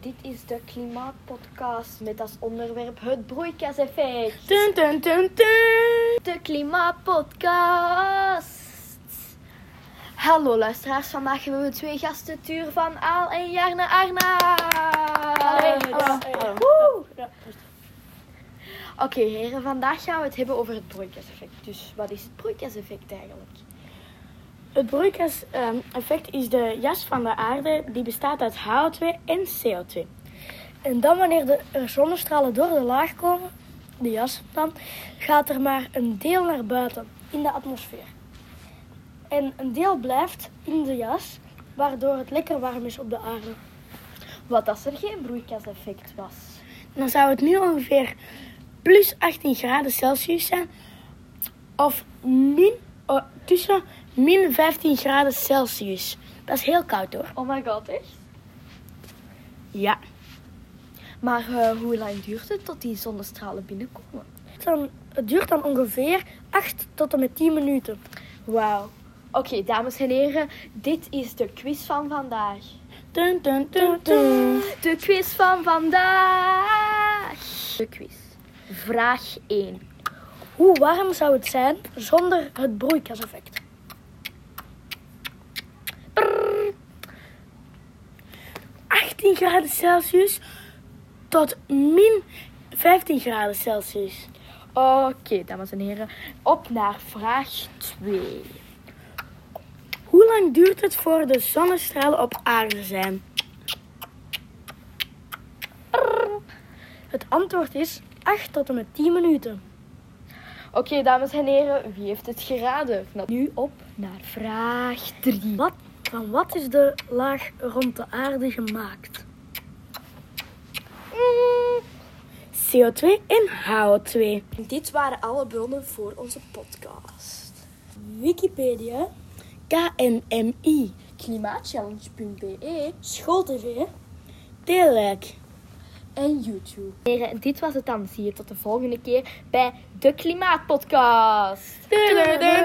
Dit is de Klimaatpodcast met als onderwerp het broeikaseffect. Dun, dun, dun, dun. De Klimaatpodcast. Hallo luisteraars, vandaag hebben we twee gasten, Tuur van Aal en Jarne Arna. Hallo, hallo. Oké heren, vandaag gaan we het hebben over het broeikaseffect. Dus wat is het broeikaseffect eigenlijk? Het broeikaseffect is de jas van de aarde die bestaat uit HO2 en CO2. En dan wanneer de er zonnestralen door de laag komen, de jas dan, gaat er maar een deel naar buiten in de atmosfeer. En een deel blijft in de jas, waardoor het lekker warm is op de aarde. Wat als er geen broeikaseffect was? Dan zou het nu ongeveer plus 18 graden Celsius zijn. Of min, tussen min 15 graden Celsius. Dat is heel koud hoor. Oh my god, echt? Ja. Maar eh, hoe lang duurt het tot die zonnestralen binnenkomen? Dan, het duurt dan ongeveer 8 tot en met 10 minuten. Wauw. Oké, dames en heren, dit is de quiz van vandaag. Dun, dun, dun, dun. De quiz van vandaag. De quiz. Vraag 1. Hoe warm zou het zijn zonder het broeikaseffect? 18 graden Celsius tot min 15 graden Celsius. Oké, dames en heren, op naar vraag 2. Hoe lang duurt het voor de zonnestralen op aarde zijn? Het antwoord is 8 tot en met 10 minuten. Oké, dames en heren, wie heeft het geraden? Nu op naar vraag 3. Wat, van wat is de laag rond de aarde gemaakt? CO2 en HO2. Dit waren alle bronnen voor onze podcast. Wikipedia, KNMI. Klimaatchallenge.be SchoolTV, Teleek. En YouTube. Heren, dit was het dan. Zie je tot de volgende keer bij de Klimaatpodcast. Doei.